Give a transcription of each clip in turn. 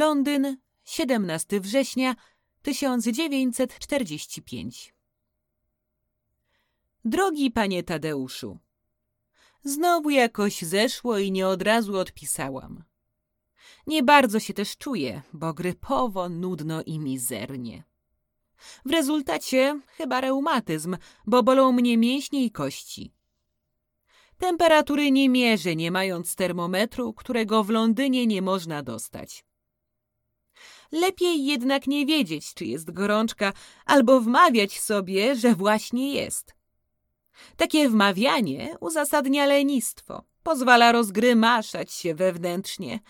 Londyn, 17 września 1945. Drogi panie Tadeuszu, znowu jakoś zeszło i nie od razu odpisałam. Nie bardzo się też czuję, bo grypowo, nudno i mizernie. W rezultacie chyba reumatyzm, bo bolą mnie mięśnie i kości. Temperatury nie mierzę, nie mając termometru, którego w Londynie nie można dostać. Lepiej jednak nie wiedzieć, czy jest gorączka, albo wmawiać sobie, że właśnie jest. Takie wmawianie uzasadnia lenistwo, pozwala rozgrymaszać się wewnętrznie.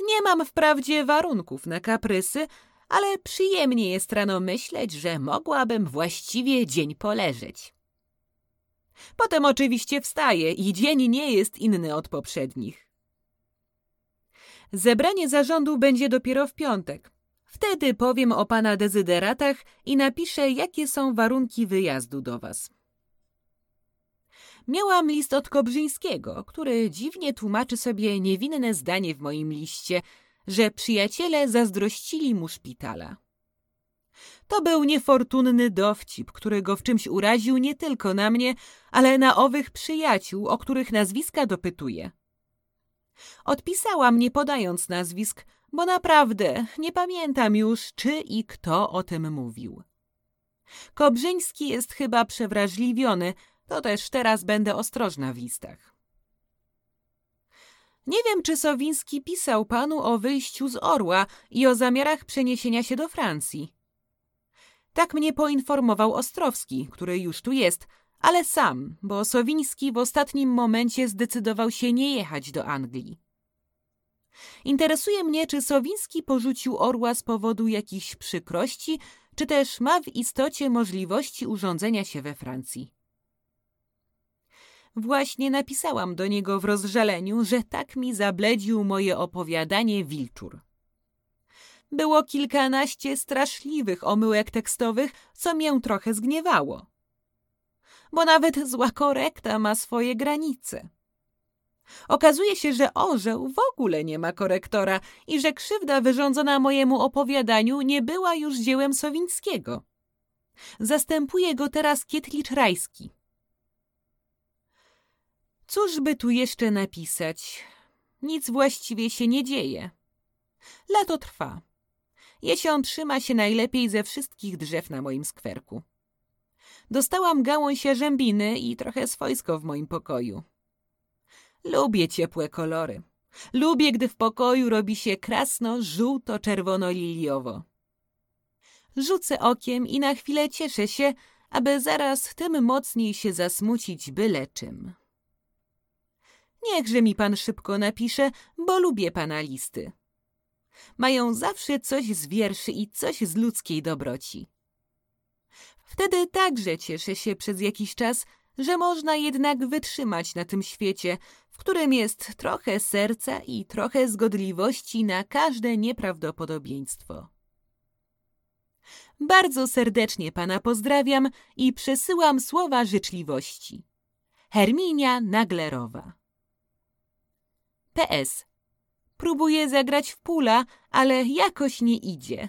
Nie mam wprawdzie warunków na kaprysy, ale przyjemnie jest rano myśleć, że mogłabym właściwie dzień poleżeć. Potem oczywiście wstaję i dzień nie jest inny od poprzednich. Zebranie zarządu będzie dopiero w piątek. Wtedy powiem o pana dezyderatach i napiszę, jakie są warunki wyjazdu do was. Miałam list od Kobrzyńskiego, który dziwnie tłumaczy sobie niewinne zdanie w moim liście, że przyjaciele zazdrościli mu szpitala. To był niefortunny dowcip, który go w czymś uraził nie tylko na mnie, ale na owych przyjaciół, o których nazwiska dopytuje. Odpisałam, nie podając nazwisk, bo naprawdę nie pamiętam już, czy i kto o tym mówił. Kobrzyński jest chyba przewrażliwiony, to też teraz będę ostrożna w listach. Nie wiem, czy Sowiński pisał panu o wyjściu z Orła i o zamiarach przeniesienia się do Francji. Tak mnie poinformował Ostrowski, który już tu jest, ale sam, bo Sowiński w ostatnim momencie zdecydował się nie jechać do Anglii. Interesuje mnie, czy Sowiński porzucił orła z powodu jakichś przykrości, czy też ma w istocie możliwości urządzenia się we Francji. Właśnie napisałam do niego w rozżaleniu, że tak mi zabledził moje opowiadanie Wilczur. Było kilkanaście straszliwych omyłek tekstowych, co mię trochę zgniewało bo nawet zła korekta ma swoje granice. Okazuje się, że orzeł w ogóle nie ma korektora i że krzywda wyrządzona mojemu opowiadaniu nie była już dziełem Sowińskiego. Zastępuje go teraz Kietlicz Rajski. Cóż by tu jeszcze napisać? Nic właściwie się nie dzieje. Lato trwa. Jesion trzyma się najlepiej ze wszystkich drzew na moim skwerku. Dostałam gałąź jarzębiny i trochę swojsko w moim pokoju. Lubię ciepłe kolory. Lubię, gdy w pokoju robi się krasno, żółto, czerwono, liliowo. Rzucę okiem i na chwilę cieszę się, aby zaraz tym mocniej się zasmucić byle czym. Niechże mi pan szybko napisze, bo lubię pana listy. Mają zawsze coś z wierszy i coś z ludzkiej dobroci. Wtedy także cieszę się przez jakiś czas, że można jednak wytrzymać na tym świecie, w którym jest trochę serca i trochę zgodliwości na każde nieprawdopodobieństwo. Bardzo serdecznie pana pozdrawiam i przesyłam słowa życzliwości. Herminia Naglerowa PS. Próbuję zagrać w pula, ale jakoś nie idzie.